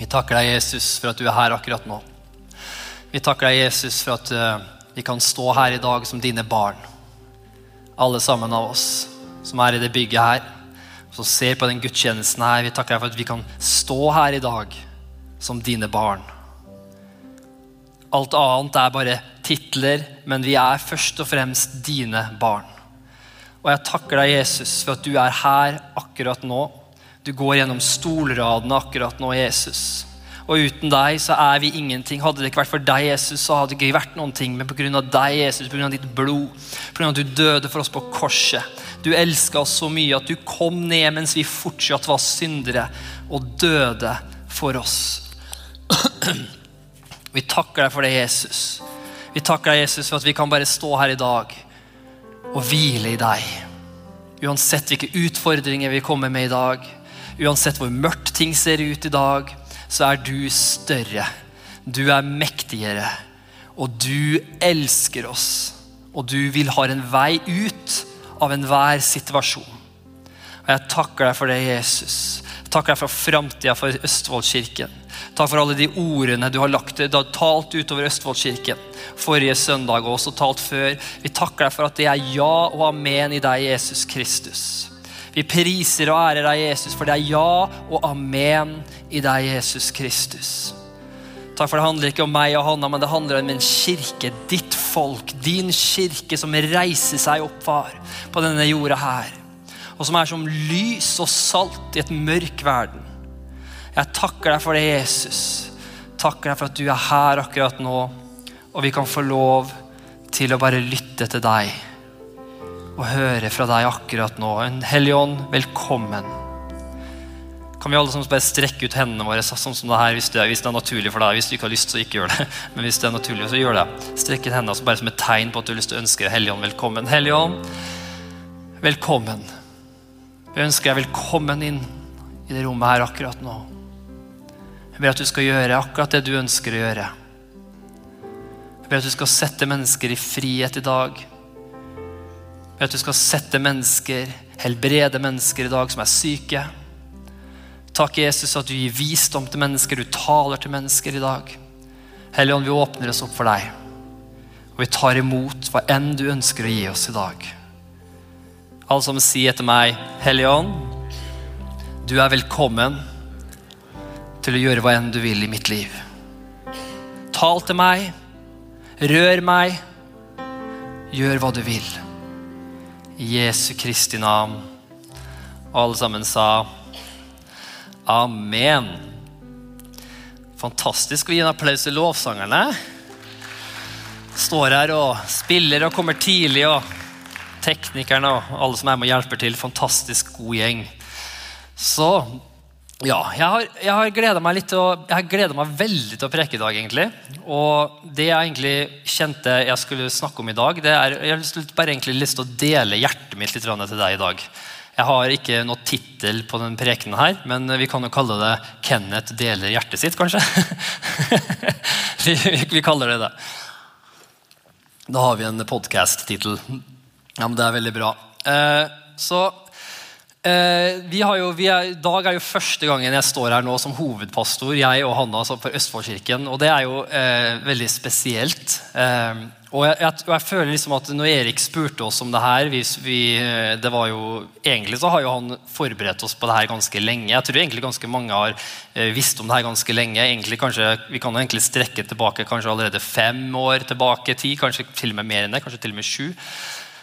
Vi takker deg, Jesus, for at du er her akkurat nå. Vi takker deg, Jesus, for at eh, vi kan stå her i dag som dine barn. Alle sammen av oss som er i det bygget her, som ser på den gudstjenesten her. Vi takker deg for at vi kan stå her i dag som dine barn. Alt annet er bare titler, men vi er først og fremst dine barn. Og jeg takker deg, Jesus, for at du er her akkurat nå. Du går gjennom stolradene akkurat nå, Jesus. Og uten deg så er vi ingenting. Hadde det ikke vært for deg, Jesus, så hadde det ikke vært noen ting. Men pga. deg, Jesus, pga. ditt blod, pga. at du døde for oss på korset. Du elska oss så mye at du kom ned mens vi fortsatt var syndere, og døde for oss. Vi takker deg for det, Jesus. Vi takker deg, Jesus, for at vi kan bare stå her i dag og hvile i deg. Uansett hvilke utfordringer vi kommer med i dag, uansett hvor mørkt ting ser ut i dag, så er du større. Du er mektigere. Og du elsker oss. Og du vil ha en vei ut av enhver situasjon. Og Jeg takker deg for det, Jesus. Jeg takker deg for framtida for Østfoldkirken. Takk for alle de ordene du har lagt du har talt utover Østfoldkirken. Forrige søndag og også talt før. Vi takker deg for at det er ja og amen i deg, Jesus Kristus. Vi priser og ærer deg, Jesus, for det er ja og amen i deg, Jesus Kristus. Takk for Det handler ikke om meg og Hanna, men det handler om en kirke, ditt folk, din kirke, som reiser seg opp, far, på denne jorda her. Og som er som lys og salt i et mørk verden. Jeg takker deg for det, Jesus. Takker deg for at du er her akkurat nå, og vi kan få lov til å bare lytte til deg og høre fra deg akkurat nå. En hellig ånd, velkommen. Kan vi alle sammen bare strekke ut hendene våre sånn som det her, hvis det, er, hvis det, er naturlig for deg? Hvis du ikke har lyst, så ikke gjør det. Men hvis det er naturlig, så gjør det. Strekk ut hendene bare som et tegn på at du har lyst til å ønske Hellige ånd velkommen. Hellige ånd, velkommen. Vi ønsker deg velkommen inn i det rommet her akkurat nå. Jeg ber at du skal gjøre akkurat det du ønsker å gjøre. Jeg ber at du skal sette mennesker i frihet i dag ved at du skal sette mennesker, helbrede mennesker i dag som er syke. Takk, Jesus, at du gir visdom til mennesker, du taler til mennesker i dag. Helligånd, vi åpner oss opp for deg. Og vi tar imot hva enn du ønsker å gi oss i dag. Alle som sier etter meg, Helligånd, du er velkommen til å gjøre hva enn du vil i mitt liv. Tal til meg, rør meg, gjør hva du vil. I Jesu Kristi navn. Og alle sammen sa amen. Fantastisk å gi en applaus til lovsangerne. Står her og spiller og kommer tidlig, og teknikerne og alle som er med og hjelper til. Fantastisk god gjeng. Så ja, jeg har, jeg har gleda meg meg veldig til å preke i dag. egentlig. Og det jeg egentlig kjente jeg skulle snakke om i dag, det er jeg har bare egentlig lyst til å dele hjertet mitt litt til deg i dag. Jeg har ikke noe tittel på den prekenen her, men vi kan jo kalle det 'Kenneth deler hjertet sitt', kanskje. vi, vi, kaller det det. Da har vi en podkast-tittel. Ja, men det er veldig bra. Eh, så Eh, vi jo, vi er, dag er jo første gangen jeg står her nå som hovedpastor, jeg og Hanna altså for Østfoldkirken. Og det er jo eh, veldig spesielt. Eh, og jeg, jeg, jeg, føler liksom at når Erik spurte oss om det her vi, det var jo, Egentlig så har jo han forberedt oss på det her ganske lenge. Jeg tror egentlig ganske mange har visst om det her ganske lenge. Egentlig kanskje, Vi kan jo egentlig strekke tilbake kanskje allerede fem år tilbake ti, kanskje til og med mer enn det, kanskje til og med sju.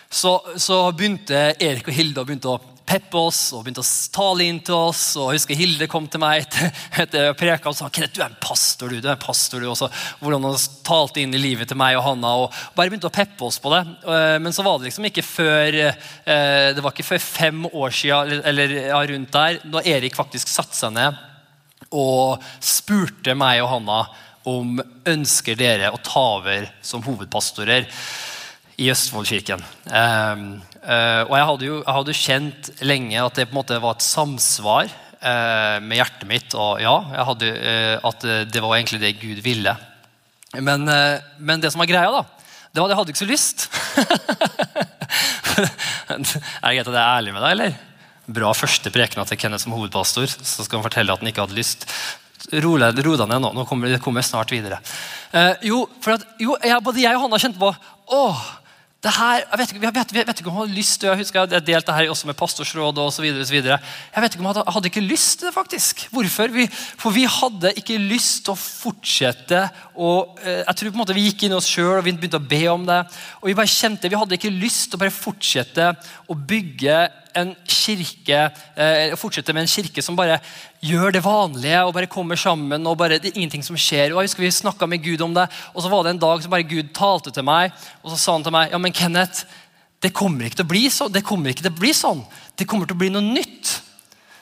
Så, så begynte Erik og Hilde begynte å peppe oss og begynte å tale inn til oss. og Jeg husker Hilde kom til meg etter preka og sa Kenneth, du er en pastor. du, du er en pastor du. Og så, hvordan han talte inn i livet til meg og Hanna. og Bare begynte å peppe oss på det. Eh, men så var det liksom ikke før eh, det var ikke før fem år siden, eller ja, rundt der, da Erik faktisk satte seg ned og spurte meg og Hanna om ønsker dere å ta over som hovedpastorer i Østfoldkirken. Um, og jeg hadde jo jeg hadde kjent lenge at det på en måte var et samsvar uh, med hjertet mitt. Og ja, hadde, uh, at det var egentlig det Gud ville. Men, men, det som var greia, da, det var at jeg hadde ikke så lyst. er det greit at jeg er ærlig med deg, eller? Bra første prekena til Kenneth som hovedpastor. Så skal han fortelle at han ikke hadde lyst. Ro deg ned nå. nå kommer, kommer snart videre. Eh, jo, at, jo jeg, både jeg og Hanna kjente på åh, det her, jeg vet, ikke, jeg, vet, jeg vet, ikke om jeg hadde lyst til Jeg husker jeg delte det her også med pastorsrådet osv. Jeg vet ikke om jeg hadde, hadde ikke lyst til det, faktisk. Hvorfor? Vi, for vi hadde ikke lyst til å fortsette og eh, Jeg tror på en måte vi gikk inn i oss sjøl og vi begynte å be om det. Og vi bare kjente, vi hadde ikke lyst til å bare fortsette å bygge en kirke, eh, fortsette med en kirke som bare gjør det vanlige og bare kommer sammen. og bare, det er ingenting som skjer. Og jeg husker Vi snakka med Gud om det, og så var det en dag som bare Gud talte til meg. Og så sa han til meg ja, men Kenneth, det kommer ikke til å bli sånn. Det kommer ikke til å bli sånn. Det kommer til å bli noe nytt.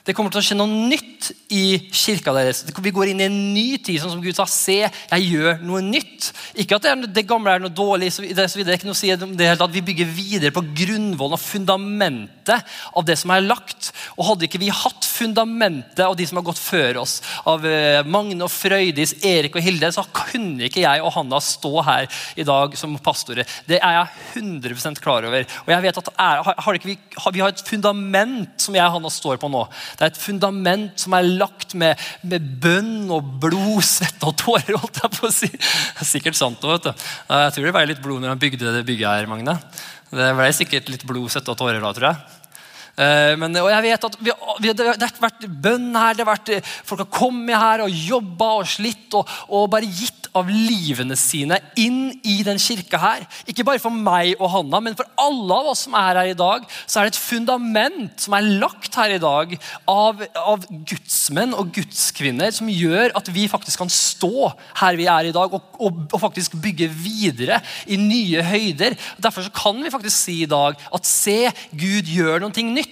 Det kommer til å skje noe nytt i kirka deres. Vi går inn i en ny tid, sånn som Gud sa. Se, jeg gjør noe nytt. Ikke at det, er, det gamle er noe dårlig. Så det, er ikke noe å si det at Vi bygger videre på grunnvollen og fundamentet av det som er lagt. Og Hadde ikke vi hatt fundamentet av de som har gått før oss, av eh, Magne og Frøydis, Erik og Hilde, så kunne ikke jeg og Hanna stå her i dag som pastorer. Det er jeg 100% klar over. Og jeg vet at er, har vi, har, vi har et fundament som jeg og Hanna står på nå. Det er et fundament som er lagt med, med bønn og blod, svette og tårer. holdt jeg på å si. Det er sikkert sant òg, vet du. Jeg tror det ble litt blod når han bygde det bygget her, Magne. Det ble sikkert litt blod, svette og tårer da, tror jeg. Eh, men, og jeg vet at vi, vi, Det har vært bønn her, det har vært, folk har kommet her og jobba og slitt og, og bare gitt av livene sine inn i den kirka her. Ikke bare for meg og Hanna, men for alle av oss som er her i dag, så er det et fundament som er lagt her i dag av, av gudsmenn og gudskvinner som gjør at vi faktisk kan stå her vi er i dag, og, og, og faktisk bygge videre i nye høyder. Derfor kan vi faktisk si i dag at se, Gud gjør noe nytt.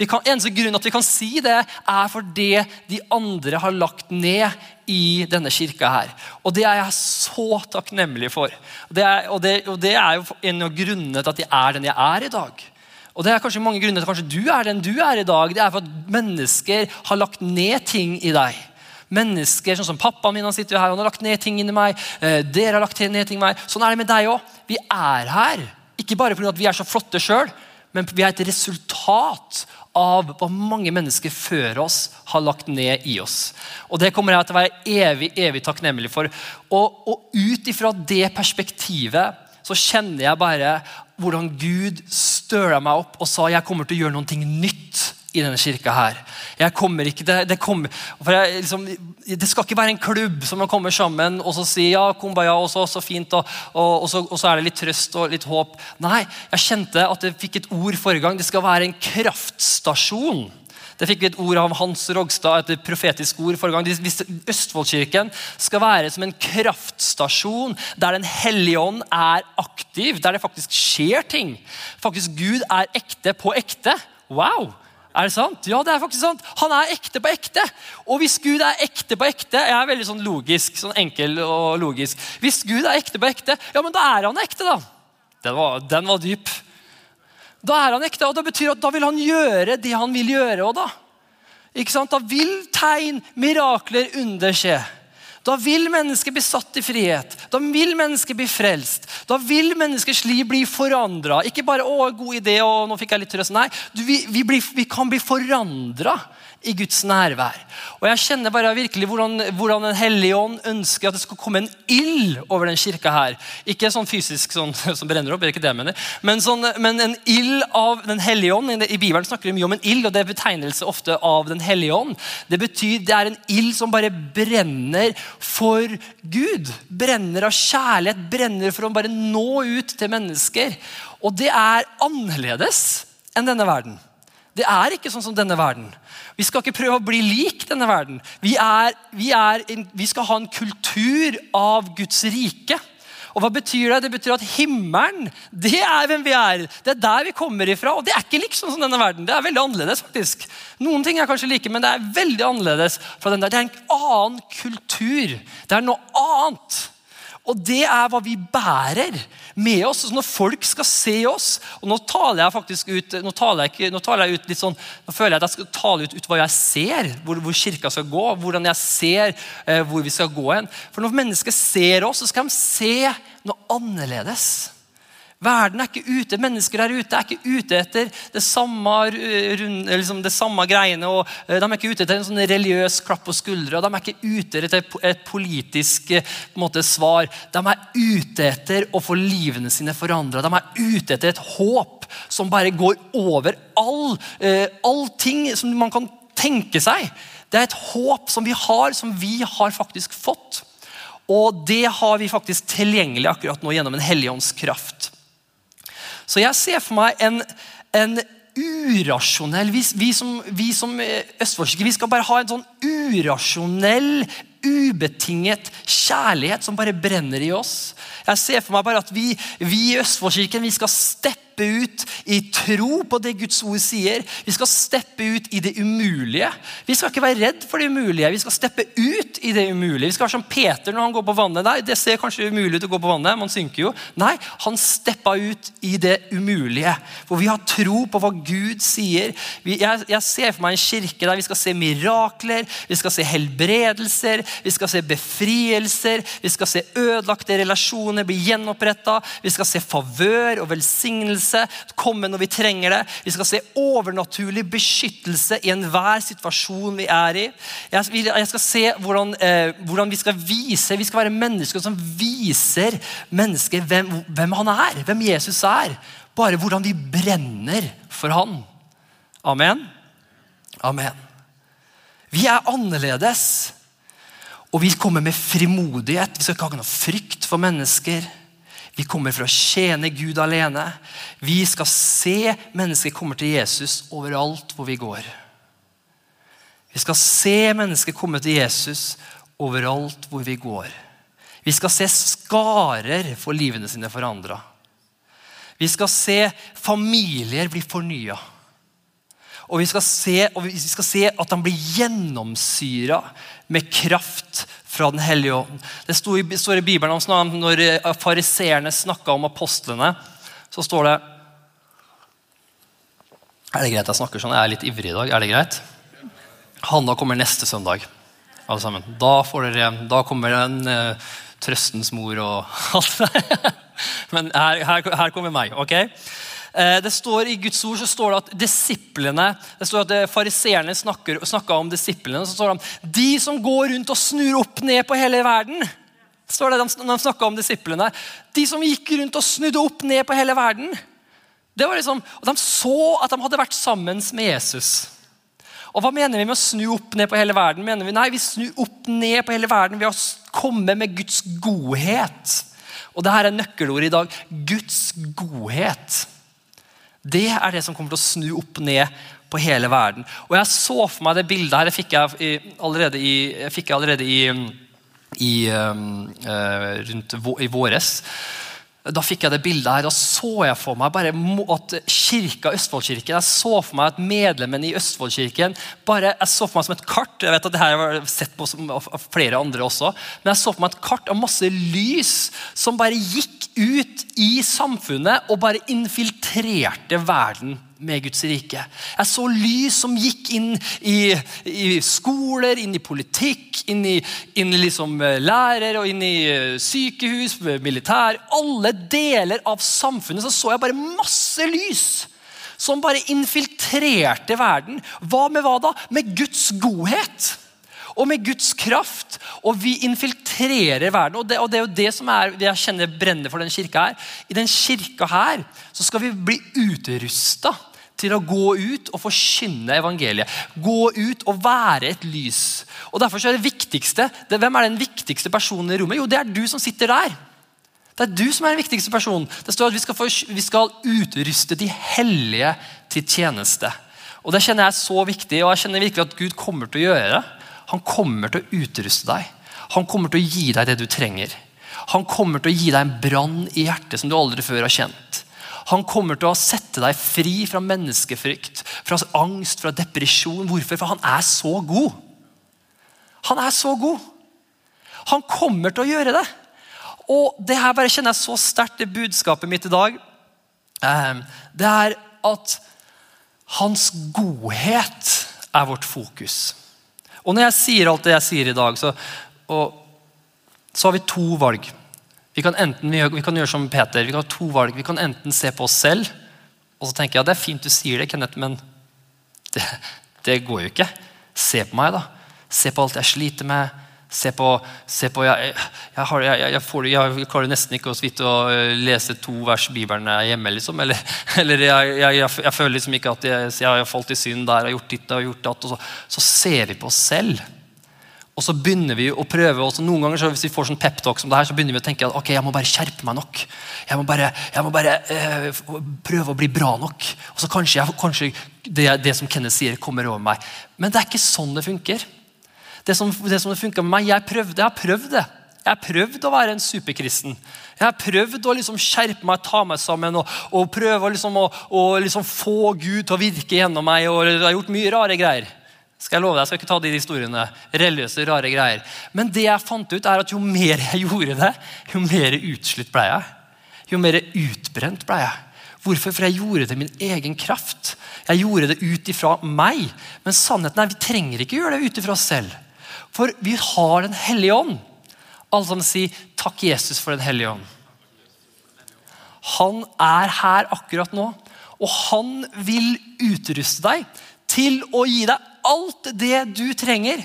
Vi kan, eneste grunn at vi kan si det, er fordi de andre har lagt ned i denne kirka her. Og det er jeg så takknemlig for. Det er, og, det, og, det, er jo en av grunnene til at jeg er den jeg er i dag. Og det er kanskje mange grunner til at kanskje du er den du er i dag. Det er for at mennesker har lagt ned ting i deg. Mennesker sånn som Pappaen min han sitter her, han har lagt ned ting inni meg. Eh, dere har lagt ned ting i meg. Sånn er det med deg òg. Vi er her. Ikke bare fordi vi er så flotte sjøl, men vi er et resultat av hva mange mennesker før oss har lagt ned i oss. Og Det kommer jeg til å være evig evig takknemlig for. Og, og ut ifra det perspektivet så kjenner jeg bare hvordan Gud støla meg opp og sa jeg kommer til å gjøre noe nytt i denne kirka her. Jeg kommer ikke til, det, kommer, jeg, liksom, det skal ikke være en klubb som man kommer sammen og så sier ja, kumbaya, og så, så fint, og, og, og, så, og, så, er det litt trøst og litt håp. Nei, jeg kjente at jeg fikk et ord forrige gang. Det skal være en kraftstasjon. Det fikk vi et ord av Hans Rogstad, et profetisk ord forrige gang. Østfoldkirken skal være som en kraftstasjon der Den hellige ånd er aktiv, der det faktisk skjer ting. Faktisk Gud er ekte på ekte. Wow! Er det sant? Ja, det er faktisk sant. Han er ekte på ekte. Og hvis Gud er ekte på ekte Jeg er veldig sånn logisk, sånn enkel og logisk. Hvis Gud er ekte på ekte, ja, men da er han ekte, da. Den var, den var dyp. Da er han ekte, og det betyr at da vil han gjøre det han vil gjøre. Også, da. Ikke sant? Da vil tegn, mirakler, under skje. Da vil mennesket bli satt i frihet. Da vil mennesket bli frelst. Da vil menneskers liv bli forandra. Ikke bare 'å, god idé', og 'nå fikk jeg litt trøst'. Nei, vi, vi, blir, vi kan bli forandra i Guds nærvær. Og Jeg kjenner bare virkelig hvordan, hvordan Den hellige ånd ønsker at det skal komme en ild over den kirka. her. Ikke sånn fysisk sånn, som brenner opp, ikke det jeg mener, men, sånn, men en ild av Den hellige ånd. I Bibelen snakker vi mye om en ild, og det er betegnelse ofte av Den hellige ånd. Det betyr det er en ild som bare brenner for Gud. Brenner av kjærlighet, brenner for å bare nå ut til mennesker. Og det er annerledes enn denne verden. Det er ikke sånn som denne verden. Vi skal ikke prøve å bli lik denne verden. Vi, er, vi, er, vi skal ha en kultur av Guds rike. Og hva betyr Det Det betyr at himmelen det er hvem vi er. Det er der vi kommer ifra. Og det er ikke liksom som denne verden. Det er veldig annerledes. faktisk. Noen ting er kanskje like, men det er veldig annerledes. fra den der. Det er en annen kultur. Det er noe annet. Og det er hva vi bærer med oss. Så når folk skal se oss og Nå taler jeg faktisk ut nå taler jeg, nå taler jeg ut litt sånn, nå føler jeg at jeg skal tale ut, ut hva jeg ser, hvor, hvor, kirka skal gå, hvordan jeg ser eh, hvor vi skal gå hen. For når mennesker ser oss, så skal de se noe annerledes. Verden er ikke ute, Mennesker er ute, er ikke ute etter det samme, liksom det samme greiene. og De er ikke ute etter en sånn religiøs klapp på skuldra. De er ikke ute etter et politisk måte, svar. De er ute etter å få livene sine forandra. De er ute etter et håp som bare går over all, all ting som man kan tenke seg. Det er et håp som vi har, som vi har faktisk fått. Og det har vi faktisk tilgjengelig akkurat nå gjennom en helligåndskraft. Så jeg ser for meg en, en urasjonell vi, vi, som, vi som østfoldskike vi skal bare ha en sånn urasjonell, ubetinget kjærlighet som bare brenner i oss. Jeg ser for meg bare at vi, vi i Østfoldkirken vi skal steppe ut i tro på det Guds ord sier. Vi skal steppe ut i det umulige. Vi skal ikke være redd for det umulige. Vi skal steppe ut i det umulige. Vi skal være som Peter når han går på vannet. Nei, Det ser kanskje umulig ut å gå på vannet, man synker jo. Nei, han steppa ut i det umulige. For vi har tro på hva Gud sier. jeg ser for meg en kirke der vi skal se mirakler, vi skal se helbredelser, vi skal se befrielser, vi skal se ødelagte relasjoner bli gjenoppretta, vi skal se favør og velsignelse komme når vi trenger det. Vi skal se overnaturlig beskyttelse i enhver situasjon vi er i. Jeg skal se hvordan, eh, hvordan, vi skal vise Vi skal være mennesker som viser mennesker hvem, hvem han er, hvem Jesus er. Bare hvordan vi brenner for han. Amen. Amen. Vi er annerledes. Og vi kommer med frimodighet. Vi skal ikke ha noe frykt for mennesker. Vi kommer for å tjene Gud alene. Vi skal se mennesker komme til Jesus overalt hvor vi går. Vi skal se mennesker komme til Jesus overalt hvor vi går. Vi skal se skarer få livene sine forandra. Vi skal se familier bli fornya. Og vi skal se, vi skal se at de blir gjennomsyra med kraft fra Den hellige ånd. Det står i, Bibelen om når eh, fariseerne snakka om apostlene. Så står det Er det greit jeg snakker sånn? Jeg er litt ivrig i dag. Er det greit? Hanna kommer neste søndag. alle sammen. Da, dere, da kommer en uh, trøstens mor og alt det Men her, her, her kommer meg. ok? Eh, det står I Guds ord så står det at disiplene det står at Fariseerne snakka om disiplene. så står det De som går rundt og snur opp ned på hele verden. står det når de snakka om disiplene. De som gikk rundt og snudde opp ned på hele verden. Det var liksom, og De så at de hadde vært sammen med Jesus. Og Hva mener vi med å snu opp ned på hele verden? Mener Vi nei, vi snur opp ned på hele verden ved å komme med Guds godhet. Og det her er nøkkelordet i dag. Guds godhet. Det er det som kommer til å snu opp ned på hele verden. Og Jeg så for meg det bildet her. Det fikk jeg allerede i, jeg fikk allerede i, i uh, rundt i våres. Da fikk jeg det bildet her, og så jeg for meg bare at kirka, Østfoldkirken, jeg så for meg at medlemmen i Østfoldkirken bare, jeg så for meg som et kart. jeg vet at det her har sett på av flere andre også, men jeg så for meg et kart av masse lys som bare gikk ut i samfunnet og bare infiltrerte verden med Guds rike. Jeg så lys som gikk inn i, i skoler, inn i politikk, inn i, inn i liksom lærere lærer og inn i eh, sykehus, militær. Alle deler av samfunnet så, så jeg bare masse lys som bare infiltrerte verden. Hva med hva da? Med Guds godhet og med Guds kraft. Og vi infiltrerer verden. Og det, og det er jo det som er, jeg kjenner brenner for den kirka her. I den kirka her så skal vi bli utrusta til å gå ut og forkynne evangeliet. Gå ut og være et lys. Og derfor er det viktigste, det, Hvem er den viktigste personen i rommet? Jo, det er du som sitter der. Det er du som er den viktigste personen. Det står at vi skal, for, vi skal utruste de hellige til tjeneste. Og Det kjenner jeg er så viktig, og jeg kjenner virkelig at Gud kommer til å gjøre det. Han kommer til å utruste deg. Han kommer til å gi deg det du trenger. Han kommer til å gi deg en brann i hjertet som du aldri før har kjent. Han kommer til å sette deg fri fra menneskefrykt, fra angst, fra depresjon. Hvorfor? For han er så god. Han er så god. Han kommer til å gjøre det. Og det her bare kjenner jeg så sterkt, det budskapet mitt i dag. Ehm, det er at hans godhet er vårt fokus. Og når jeg sier alt det jeg sier i dag, så, og, så har vi to valg. Vi kan enten vi, kan gjøre som Peter, vi kan ha to valg. Vi kan enten se på oss selv, og så tenker jeg det er fint du sier det, Kenneth, men det, det går jo ikke. Se på meg, da. Se på alt jeg sliter med. Se på, se på Jeg, jeg, har, jeg, jeg, får, klarer nesten ikke å, vidt å eh, lese to vers Bibelen hjemme. liksom, Eller, eller jeg, føler liksom ikke at jeg, har falt i synd der og gjort ditt og gjort datt. Så, så ser vi på oss selv. Og så begynner vi å prøve, og noen ganger så hvis vi får sånn peptalk som det her, så begynner vi å tenke at ok, jeg må bare skjerpe meg nok. Jeg må bare, jeg må bare øh, prøve å bli bra nok. Og så kanskje, kanskje det, det, som Kenneth sier, kommer over meg. Men det er ikke sånn det funker. Det som det, som det med meg, jeg prøvde, jeg har prøvd det. Jeg har prøvd å være en superkristen. Jeg har prøvd å liksom skjerpe meg, ta meg sammen og, og prøve liksom å liksom få Gud til å virke gjennom meg. og Jeg har gjort mye rare greier. Skal Jeg love deg, jeg skal ikke ta de historiene. Religiøse, rare greier. Men det jeg fant ut er at jo mer jeg gjorde det, jo mer utslitt ble jeg. Jo mer utbrent ble jeg. Hvorfor? For jeg gjorde det i min egen kraft. Jeg gjorde det ut ifra meg. Men sannheten er vi trenger ikke gjøre det ut ifra oss selv. For vi har Den hellige ånd. Alle sammen sier 'Takk, Jesus, for Den hellige ånd'. Han er her akkurat nå, og han vil utruste deg til å gi deg alt det du trenger.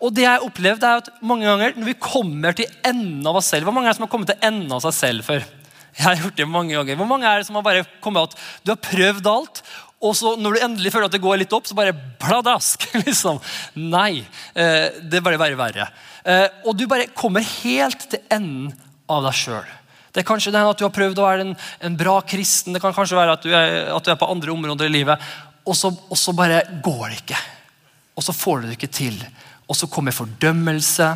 Og det jeg har opplevd er at mange ganger når vi kommer til enden av oss selv Hvor mange er det som har kommet til enden av seg selv før? Jeg har gjort det mange ganger. Hvor mange er det som har bare kommet at du har prøvd alt, og så når du endelig føler at det går litt opp, så bare pladask. liksom. Nei. det det bare være verre. Eh, og du bare kommer helt til enden av deg sjøl. Det er kanskje det at du har prøvd å være en, en bra kristen. Det kan kanskje være at du, er, at du er på andre områder i livet. Og så, og så bare går det ikke og så får du det ikke til. Og så kommer fordømmelse.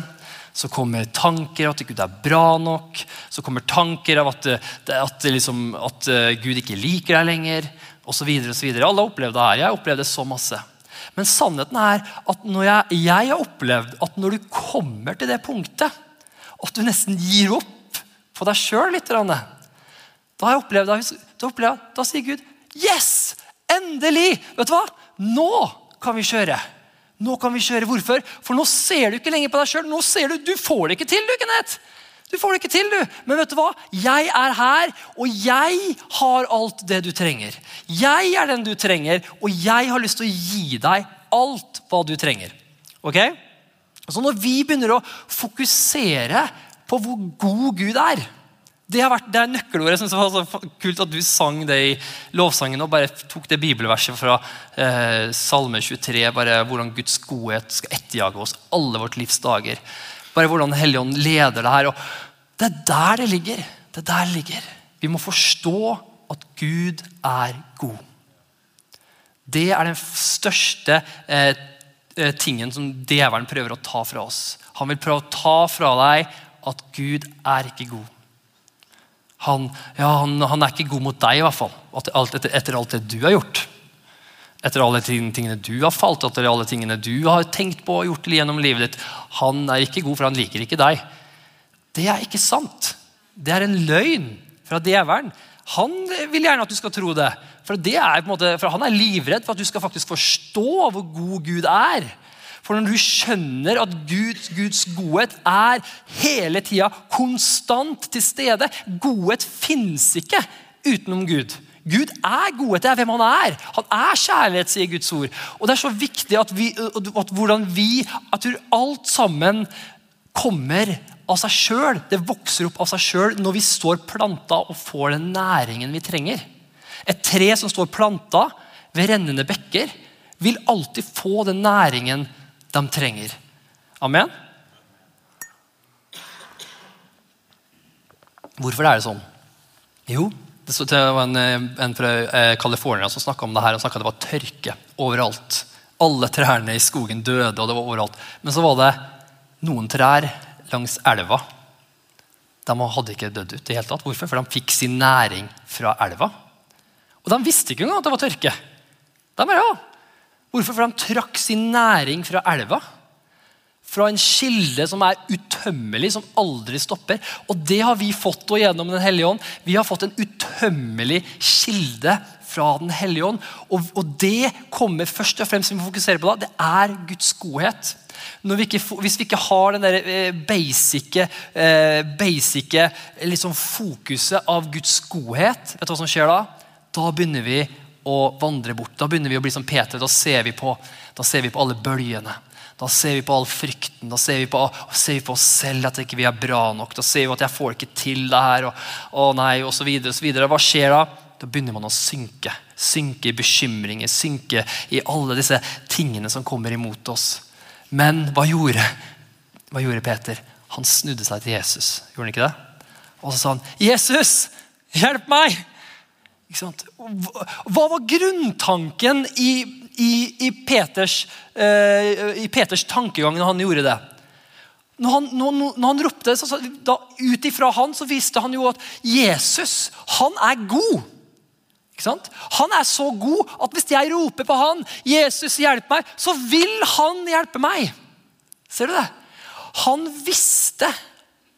Så kommer tanker av at Gud er bra nok. Så kommer tanker av at, at, liksom, at eh, Gud ikke liker deg lenger. Og så videre, og så videre. Alle har opplevd det her. Jeg har opplevd det så masse. Men sannheten er at jeg, jeg har opplevd at når du kommer til det punktet at du nesten gir opp på deg sjøl litt Da har jeg opplevd, da, da sier Gud Yes! Endelig! Vet du hva? Nå kan vi kjøre. Nå kan vi kjøre. Hvorfor? For nå ser du ikke lenger på deg sjøl. Nå ser du, du får det ikke til, du, Kenneth. Du får det ikke til, du. Men vet du hva? Jeg er her, og jeg har alt det du trenger. Jeg er den du trenger, og jeg har lyst til å gi deg alt hva du trenger. Ok? Så når vi begynner å fokusere på hvor god Gud er det, vært, det er nøkkelordet. Jeg det var kult at du sang det i lovsangen og bare tok det bibelverset fra eh, Salme 23. bare Hvordan Guds godhet skal etterjage oss alle vårt livs dager. Bare hvordan Helligånd leder det her. Og det er der det ligger. Det er der ligger. Vi må forstå at Gud er god. Det er den største eh, eh, tingen som djevelen prøver å ta fra oss. Han vil prøve å ta fra deg at Gud er ikke god han, ja, han, han, er ikke god mot deg, i hvert fall. Etter, etter, alt det du har gjort. Etter alle tingene du har falt, etter alle tingene du har tenkt på og gjort gjennom livet ditt. Han er ikke god, for han liker ikke deg. Det er ikke sant. Det er en løgn fra djevelen. Han vil gjerne at du skal tro det. For, det er måte, for Han er livredd for at du skal faktisk forstå hvor god Gud er. For når du skjønner at Guds, Guds godhet er hele tida konstant til stede Godhet finnes ikke utenom Gud. Gud er godhet. Det er hvem han er. Han er kjærlighet, sier Guds ord. Og Det er så viktig at, vi, at hvordan vi at alt sammen kommer av seg sjøl. Det vokser opp av seg sjøl når vi står planta og får den næringen vi trenger. Et tre som står planta ved rennende bekker, vil alltid få den næringen de trenger. Amen? Hvorfor er det sånn? Jo, det var en, en fra eh, California som snakka om det her. og snakket Det var tørke overalt. Alle trærne i skogen døde, og det var overalt. Men så var det noen trær langs elva. De hadde ikke dødd ut. i hele tatt. Hvorfor? For de fikk sin næring fra elva. Og de visste ikke engang at det var tørke. De bare, ja, Hvorfor? For de trakk sin næring fra elva. Fra en kilde som er utømmelig, som aldri stopper. Og det har vi fått og gjennom Den hellige ånd. Vi har fått en utømmelig kilde fra Den hellige ånd. Og, og, det kommer først og fremst vi må fokusere på da, det er Guds godhet. Vi ikke, hvis vi ikke har den der eh, basic, eh, basic liksom fokuset av Guds godhet, vet du hva som skjer da? Da begynner vi å vandre bort. Da begynner vi å bli som Peter. Da ser vi på, ser vi på alle bølgene. Da ser vi på all frykten, da ser vi på, ser vi på oss selv at ikke vi ikke er bra nok. Da ser vi at jeg får ikke til det her, og, å nei, og og så videre. Hva skjer da? Da begynner man å synke. Synke i bekymringer, synke i alle disse tingene som kommer imot oss. Men hva gjorde, hva gjorde Peter? Han snudde seg til Jesus. Gjorde han ikke det? Og så sa han, 'Jesus, hjelp meg!' Hva var grunntanken i, i, i, Peters, eh, i Peters tankegang når han gjorde det? Når han, når, når han ropte, så, da, Ut ifra han så visste han jo at Jesus han er god. Han er så god at hvis jeg roper på han, 'Jesus, hjelp meg', så vil han hjelpe meg. Ser du det? Han visste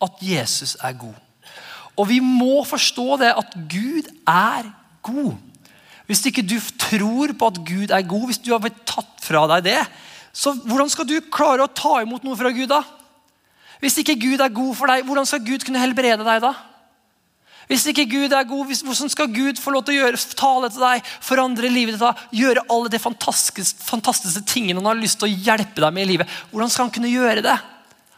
at Jesus er god. Og vi må forstå det at Gud er god. Hvis ikke du tror på at Gud er god, hvis du har blitt tatt fra deg det, så hvordan skal du klare å ta imot noe fra Gud da? Hvis ikke Gud er god for deg, hvordan skal Gud kunne helbrede deg da? Hvis ikke Gud er god, hvordan skal Gud få lov til å gjøre, tale til deg, forandre livet ditt, gjøre alle de fantastiske, fantastiske tingene han har lyst til å hjelpe deg med i livet? Hvordan skal han kunne gjøre det?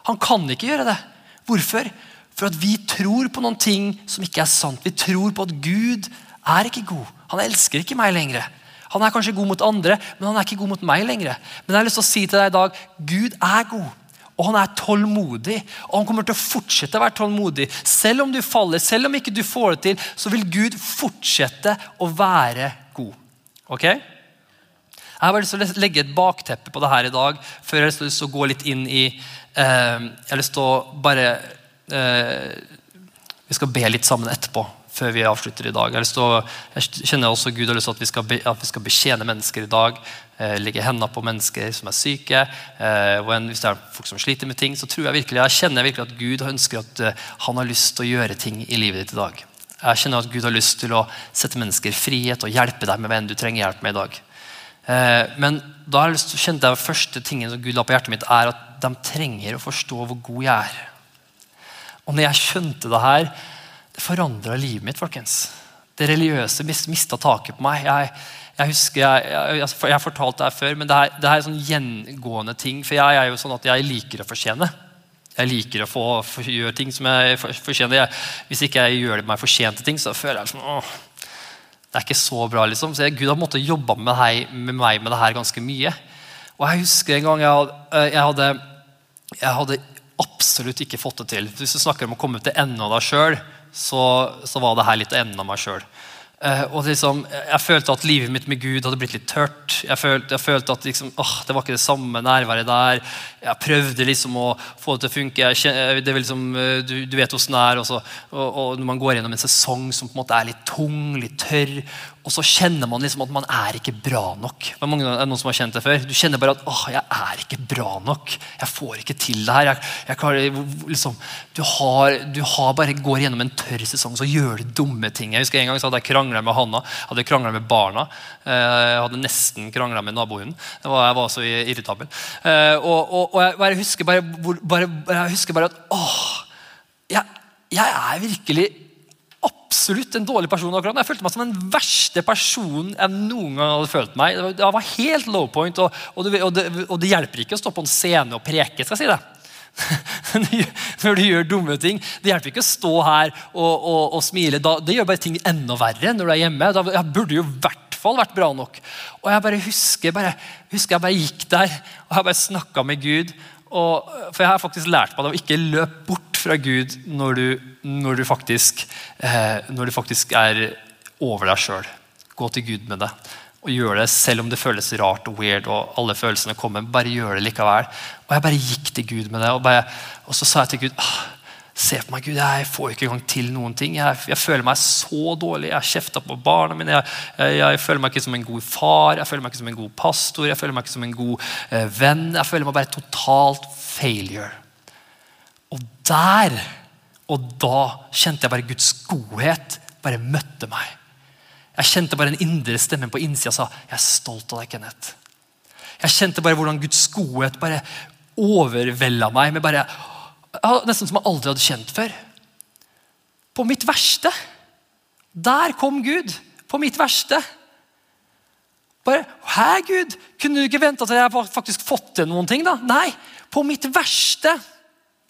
Han kan ikke gjøre det. Hvorfor? For at vi tror på noen ting som ikke er sant. Vi tror på at Gud er ikke god. Han elsker ikke meg lenger. Han er kanskje god mot andre, men han er ikke god mot meg lenger. Men jeg har lyst til å si til deg i dag Gud er god. Og han er tålmodig, og han kommer til å fortsette å være tålmodig. Selv om du faller, selv om ikke du får det til, så vil Gud fortsette å være god. Ok? Jeg har bare lyst til å legge et bakteppe på det her i dag, før jeg har lyst til å gå litt inn i eh, Jeg har lyst til å bare eh, Vi skal be litt sammen etterpå før vi avslutter i dag. Jeg, å, jeg kjenner også Gud har lyst til at vi skal, be, at vi skal betjene mennesker i dag. Eh, legge hendene på mennesker som er syke. Eh, en, hvis det er folk som sliter med ting, så tror jeg virkelig, jeg kjenner virkelig at Gud ønsker at eh, han har lyst til å gjøre ting i livet ditt i dag. Jeg kjenner at Gud har lyst til å sette mennesker i frihet og hjelpe deg med hvem du trenger hjelp med i dag. Eh, men da har jeg første tingen som Gud la på hjertet mitt, er at de trenger å forstå hvor god jeg er. Og når jeg skjønte det her, det forandra livet mitt. folkens. Det religiøse mista taket på meg. Jeg, jeg husker, jeg, jeg, jeg, har fortalt det her før, men det, her, det her er sånn gjengående ting. For jeg er jo sånn at jeg liker å fortjene. Jeg liker å få for, gjøre ting som jeg fortjener. hvis ikke jeg gjør meg fortjent til ting, så føler jeg sånn åh, Det er ikke så bra. liksom. Så Gud har måttet jobbe med, med, meg med det her ganske mye. Og Jeg husker en gang jeg hadde, jeg hadde absolutt ikke fått det til. Hvis du snakker om å komme til enden av deg sjøl, så, så var det her litt enden av meg sjøl. Uh, og liksom, Jeg følte at livet mitt med Gud hadde blitt litt tørt. Jeg følte, jeg følte at liksom, åh, det var ikke det samme nærværet der. Jeg prøvde liksom å få det til å funke. Jeg, det liksom, eh, du, du, vet hvordan det er. Og, og, Når man går gjennom en sesong som på en måte er litt tung, litt tørr, og så kjenner man liksom at man er ikke bra nok. Det er, noen som har kjent det før. Du kjenner bare at åh, jeg er ikke bra nok. Jeg får ikke til det her. Jeg, jeg klarer, liksom, du, har, du har bare går gjennom en tørr sesong, så gjør du dumme ting. Jeg husker En gang så hadde jeg krangla med Hanna, hadde krangla med barna. Eh, jeg hadde nesten krangla med nabohunden. Jeg var så irritabel. Eh, og, og, og jeg, bare husker bare, bare, jeg husker bare at åh, jeg, jeg er virkelig absolutt en dårlig person. akkurat. Jeg følte meg som den verste personen jeg noen gang hadde følt meg. Det var helt low point, og, og, det, og, det, og, det, hjelper ikke å stå på en scene og preke. skal jeg si det. Når du gjør dumme ting. Det hjelper ikke å stå her og, smile. Da, det gjør bare ting enda verre når du er hjemme. Da, jeg burde jo i hvert fall vært bra nok. Og jeg bare husker, bare, husker jeg bare gikk der og jeg bare snakka med Gud. Og, for jeg har faktisk lært meg det å ikke løpe bort fra Gud når du, når du, faktisk, eh, når du faktisk, er over deg sjøl. Gå til Gud med det. Og gjør det selv om det føles rart og weird. og alle følelsene kommer, Bare gjør det likevel. Og jeg bare gikk til Gud med det. Og, bare, og så sa jeg til Gud ah, Se på meg, Gud, jeg får ikke engang til noen ting. Jeg, jeg føler meg så dårlig. Jeg har kjefta på barna mine. Jeg, jeg, jeg, føler meg ikke som en god far, jeg føler meg ikke som en god pastor, jeg føler meg ikke som en god eh, venn. Jeg føler meg bare totalt failure. Der og da kjente jeg bare Guds godhet bare møtte meg. Jeg kjente bare en indre stemme på innsida sa jeg er stolt av deg, Kenneth. Jeg kjente bare hvordan Guds godhet bare overvelda meg med bare Nesten som jeg aldri hadde kjent før. På mitt verste. Der kom Gud. På mitt verste. Bare, Hæ, Gud? Kunne du ikke vente til jeg faktisk fått til noen ting? da? Nei. På mitt verste,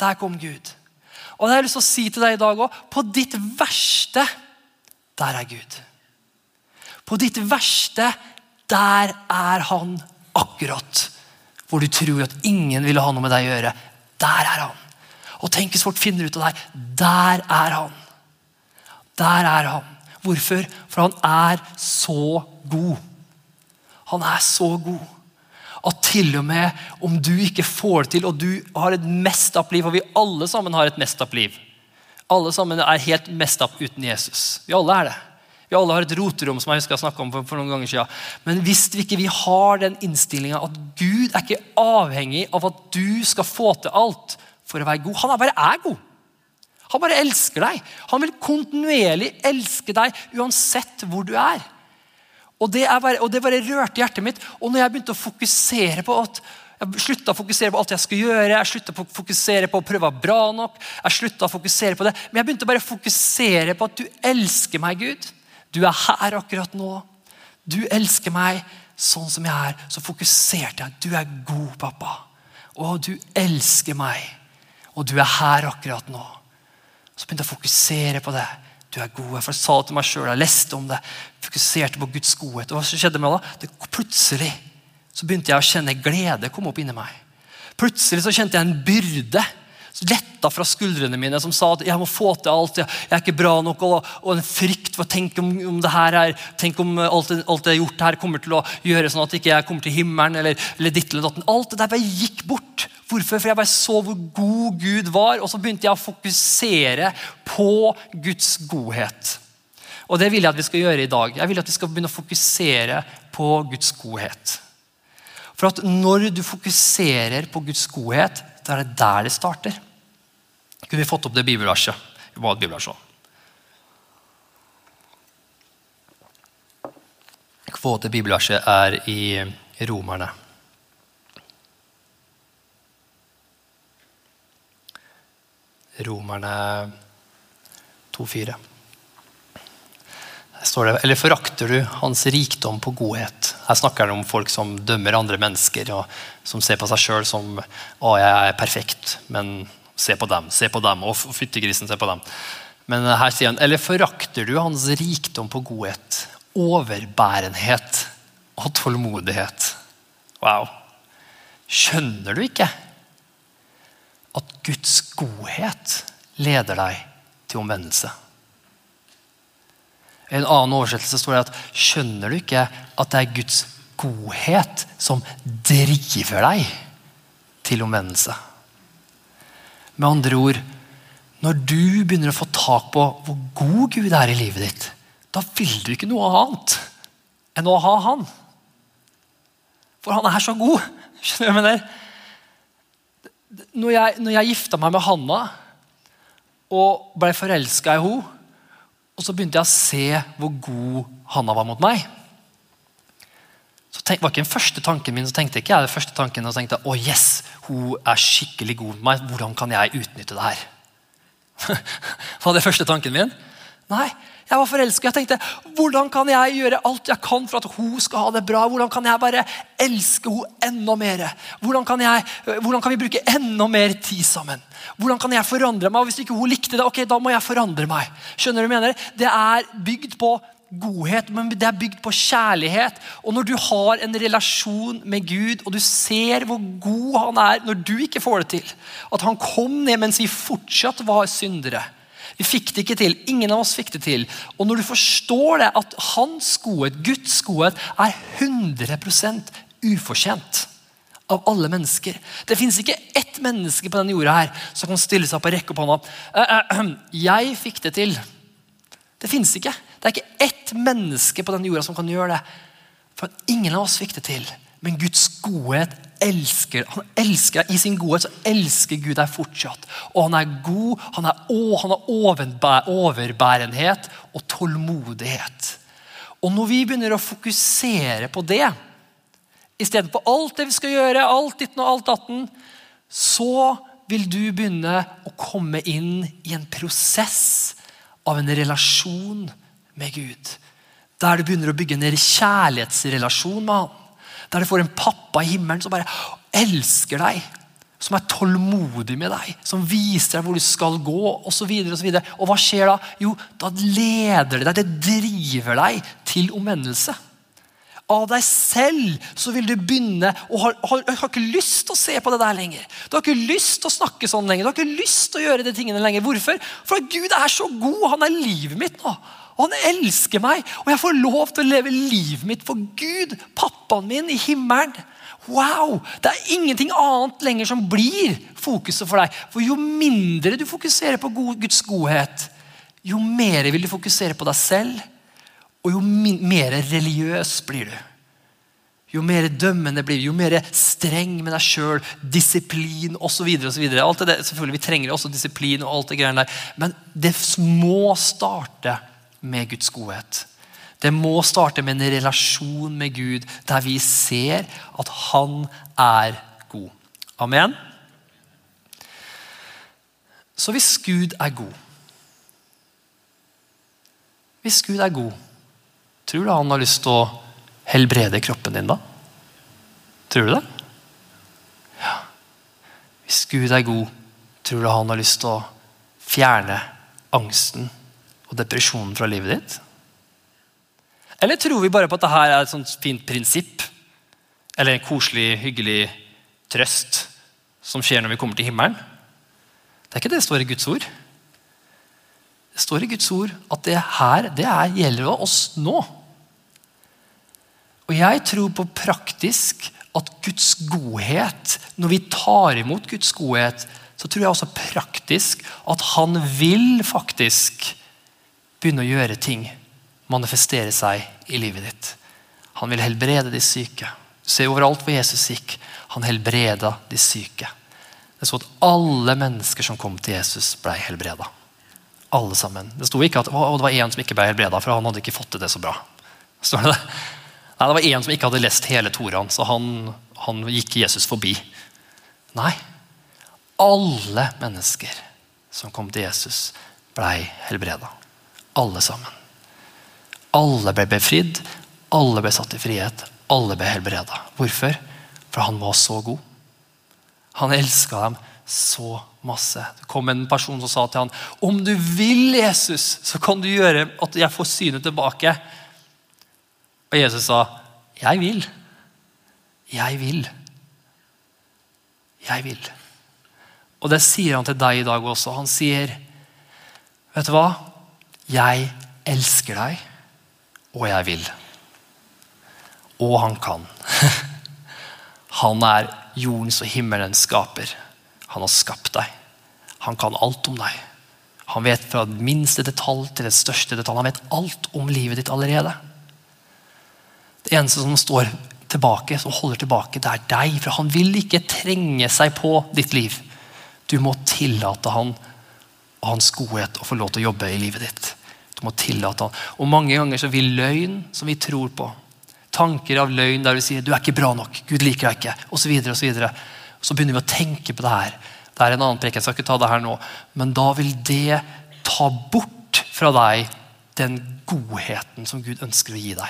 der kom Gud. Og det har jeg lyst til å si til deg i dag òg. På ditt verste, der er Gud. På ditt verste, der er han akkurat hvor du tror at ingen ville ha noe med deg å gjøre. Der er han. Og tenk hvis folk finner ut av deg. Der er han. Der er han. Hvorfor? For han er så god. Han er så god at til og med om du ikke får det til, og du har et mest up liv, og vi alle sammen har et mest up liv Alle sammen er helt mest up uten Jesus. Vi alle er det. Vi alle har et roterom som jeg husker jeg om for, for, noen ganger siden. Men hvis vi ikke vi har den innstillinga at Gud er ikke avhengig av at du skal få til alt for å være god. Han er bare er god. Han bare elsker deg. Han vil kontinuerlig elske deg uansett hvor du er. Og det, bare, og det bare rørte hjertet mitt. Og når jeg begynte å fokusere på at jeg slutta å fokusere på alt jeg skulle gjøre, jeg slutta å fokusere på å prøve bra nok. jeg slutta å fokusere på det, Men jeg begynte bare å fokusere på at du elsker meg, Gud. Du er her akkurat nå. Du elsker meg sånn som jeg er. Så fokuserte jeg. Du er god, pappa. Og du elsker meg. Og du er her akkurat nå. Så begynte jeg å fokusere på det. Du er god. Jeg sa det til meg sjøl, jeg leste om det. Fokuserte på Guds godhet. Og hva skjedde med da? Det, plutselig så begynte jeg å kjenne glede komme opp inni meg. Plutselig så kjente jeg en byrde letta fra skuldrene mine, som sa at jeg må få til alt. Jeg, jeg er ikke bra nok. Og, og, en frykt for tenk om, om det her er, tenk om alt, alt jeg har gjort her kommer til å gjøre sånn at ikke jeg kommer til himmelen. eller, eller ditt eller datten. Alt det der bare gikk bort. Hvorfor? For jeg bare så hvor god Gud var, og så begynte jeg å fokusere på Guds godhet. Og Det vil jeg at vi skal gjøre i dag. Jeg vil at vi skal begynne å fokusere på Guds godhet. For at når du fokuserer på Guds godhet, da er det der det starter. Kunne vi fått opp det bibelverset? Vi må ha et bibelvers òg. Kvote bibelverset er i Romerne. Romerne 2,4 står det, Eller forakter du hans rikdom på godhet? Her snakker han om folk som dømmer andre mennesker, og som ser på seg sjøl som å, jeg er perfekt, men se på dem, se på dem, og fyttegrisen, se på dem. Men her sier han, eller forakter du hans rikdom på godhet, overbærenhet og tålmodighet? Wow. Skjønner du ikke at Guds godhet leder deg til omvendelse? I en annen oversettelse står det at skjønner du ikke at det er Guds godhet som driver deg til omvendelse? Med andre ord, når du begynner å få tak på hvor god Gud er i livet ditt, da vil du ikke noe annet enn å ha Han. For han er så god. Skjønner du hva jeg mener? Når jeg, når jeg gifta meg med Hanna og ble forelska i henne og så begynte jeg å se hvor god Hanna var mot meg. Så tenk, var ikke den første tanken min, så tenkte ikke jeg det første tanken og tenkte å yes, hun er skikkelig god mot meg. Hvordan kan jeg utnytte det her? var det første tanken min? Nei, jeg var forelska. Jeg tenkte hvordan kan jeg gjøre alt jeg kan for at hun skal ha det bra? Hvordan kan jeg bare elske henne enda mer? Hvordan kan, jeg, hvordan kan vi bruke enda mer tid sammen? Hvordan kan jeg forandre meg? Og Hvis ikke hun likte det, ok, da må jeg forandre meg. Skjønner du hva jeg mener? Det er bygd på godhet, men det er bygd på kjærlighet. Og når du har en relasjon med Gud, og du ser hvor god han er når du ikke får det til At han kom ned mens vi fortsatt var syndere vi fikk det ikke til. Ingen av oss fikk det til. Og når du forstår det, at hans godhet, Guds godhet, er 100% ufortjent av alle mennesker. Det fins ikke ett menneske på denne jorda her som kan stille seg opp og rekke opp hånda. Jeg fikk det til. Det fins ikke. Det er ikke ett menneske på denne jorda som kan gjøre det. For ingen av oss fikk det til. Men Guds godhet elsker han elsker deg. I sin godhet så elsker Gud deg fortsatt. Og han er god, han, er, han har overbærenhet og tålmodighet. Og når vi begynner å fokusere på det, istedenfor alt det vi skal gjøre, alt ditten og alt datten, så vil du begynne å komme inn i en prosess av en relasjon med Gud. Der du begynner å bygge en kjærlighetsrelasjon med han. Der du får en pappa i himmelen som bare elsker deg. Som er tålmodig med deg, som viser deg hvor du skal gå osv. Og, så og, og hva skjer da? Jo, da leder det deg, det driver deg til omvendelse. Av deg selv så vil du begynne og har, har, har, ikke lyst til å se på det der lenger. Du har ikke lyst til å snakke sånn lenger. Du har ikke lyst til å gjøre de tingene lenger. Hvorfor? For Gud er så god. Han er livet mitt nå. Og han elsker meg, og jeg får lov til å leve livet mitt for Gud, pappaen min i himmelen. Wow! Det er ingenting annet lenger som blir fokuset for deg. For jo mindre du fokuserer på Guds godhet, jo mer vil du fokusere på deg selv, og jo mer religiøs blir du. Jo mer dømmende blir du, jo mer streng med deg sjøl, disiplin osv. Selvfølgelig, vi trenger også disiplin, og alt det greiene der, men det må starte med Guds godhet. Det må starte med en relasjon med Gud der vi ser at han er god. Amen? Så hvis Gud er god Hvis Gud er god, tror du han har lyst til å helbrede kroppen din da? Tror du det? Ja. Hvis Gud er god, tror du han har lyst til å fjerne angsten og depresjonen fra livet ditt? Eller tror vi bare på at dette er et sånt fint prinsipp? Eller en koselig, hyggelig trøst som skjer når vi kommer til himmelen? Det er ikke det det står i Guds ord. Det står i Guds ord at det her det er, gjelder oss nå. Og jeg tror på praktisk at Guds godhet, når vi tar imot Guds godhet, så tror jeg også praktisk at han vil faktisk begynne å gjøre ting manifestere seg i livet ditt. Han vil helbrede de syke. Se overalt hvor Jesus gikk. Han helbreda de syke. Det sto at alle mennesker som kom til Jesus, ble helbreda. Alle sammen. Det sto ikke at å, det var én som ikke ble helbreda, for han hadde ikke fått til det så bra. Står det det? Nei, Det var én som ikke hadde lest hele Toraen, så han, han gikk Jesus forbi. Nei. Alle mennesker som kom til Jesus, ble helbreda. Alle sammen. Alle ble befridd, alle ble satt i frihet, alle ble helbreda. Hvorfor? For han var så god. Han elska dem så masse. Det kom en person som sa til ham om du vil, Jesus, så kan du gjøre at jeg får synet tilbake. Og Jesus sa, jeg vil. Jeg vil. Jeg vil. Og det sier han til deg i dag også. Han sier, vet du hva? 'Jeg elsker deg, og jeg vil'. Og han kan. Han er jordens og himmelens skaper. Han har skapt deg. Han kan alt om deg. Han vet fra minste detalj til det største detalj. Han vet alt om livet ditt allerede. Det eneste som står tilbake, som holder tilbake, det er deg. For han vil ikke trenge seg på ditt liv. Du må tillate han og hans godhet å få lov til å jobbe i livet ditt. Du må tillate han. Og Mange ganger så vil løgn som vi tror på, tanker av løgn der vi sier 'du er ikke bra nok', 'Gud liker deg ikke', osv., så, videre, og så, videre. så begynner vi å tenke på det her. Det er en annen prek, jeg skal ikke ta det her nå, men da vil det ta bort fra deg den godheten som Gud ønsker å gi deg.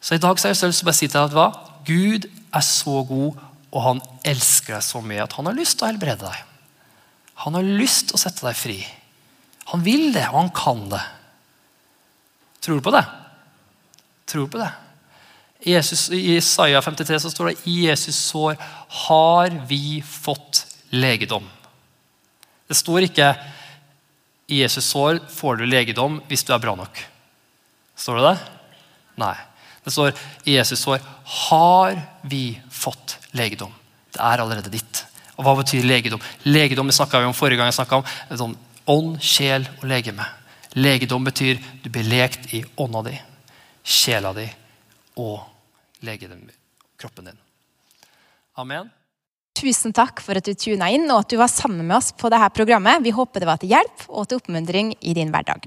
Så i dag så har jeg lyst til å bare si til deg at hva? Gud er så god, og han elsker deg så mye at han har lyst til å helbrede deg. Han har lyst til å sette deg fri. Han vil det, og han kan det. Tror du på det? Tror du på det? Jesus, I Isaiah 53 så står det i Jesus sår har vi fått legedom. Det står ikke i Jesus sår får du legedom hvis du er bra nok. Står det det? Nei. Det står i Jesus sår har vi fått legedom. Det er allerede ditt. Og Hva betyr legedom? Legedom snakka vi om forrige gang. jeg om sånn Ånd, sjel og legeme. Legedom betyr du blir lekt i ånda di, sjela di og legedom, kroppen din. Amen. Tusen takk for at du tuna inn og at du var sammen med oss på dette programmet. Vi håper det var til hjelp og til oppmuntring i din hverdag.